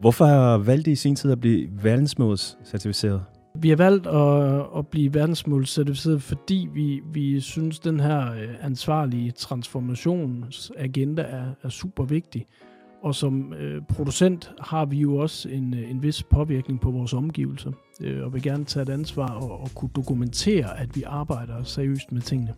Hvorfor valgte I i sin tid at blive verdensmålscertificeret? Vi har valgt at, at blive verdensmålscertificeret, fordi vi, vi synes, den her øh, ansvarlige transformationsagenda er, er super vigtig. Og som øh, producent har vi jo også en, øh, en vis påvirkning på vores omgivelser, øh, og vil gerne tage et ansvar og, og kunne dokumentere, at vi arbejder seriøst med tingene.